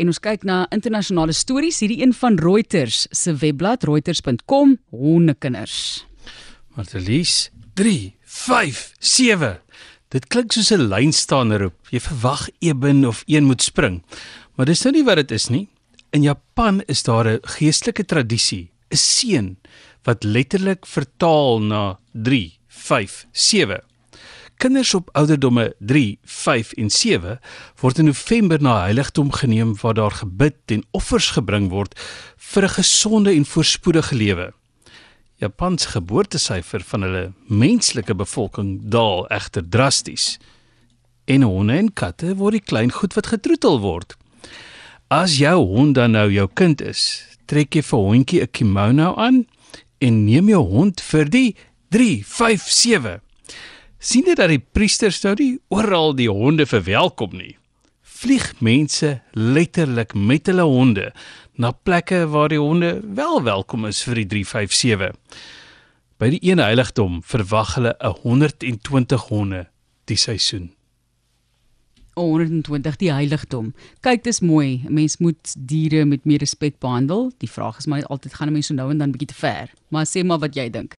En ons kyk na internasionale stories, hierdie een van Reuters se webblad reuters.com, hondekinders. Martelies 3 5 7. Dit klink soos 'n lynstaaner roep. Jy verwag Eben of een moet spring. Maar dis nou nie wat dit is nie. In Japan is daar 'n geestelike tradisie, 'n seën wat letterlik vertaal na 3 5 7. Kinders op ouderdomme 3, 5 en 7 word in November na heiligdom geneem waar daar gebid en offers gebring word vir 'n gesonde en voorspoedige lewe. Japan se geboortesyfer van hulle menslike bevolking daal egter drasties. En honde en katte word die klein goed wat getroetel word. As jou hond dan nou jou kind is, trek jy vir hondjie 'n kimono aan en neem jou hond vir die 3, 5, 7 sien dit dat die priesters nou nie oral die honde verwelkom nie. Vlieg mense letterlik met hulle honde na plekke waar die honde wel welkom is vir die 357. By die een heiligdom verwag hulle 'n 120 honde die seisoen. 120 die heiligdom. Kyk, dis mooi. 'n Mens moet diere met meer respek behandel. Die vraag is maar altyd gaan 'n mens so nou en dan bietjie te ver. Maar sê maar wat jy dink.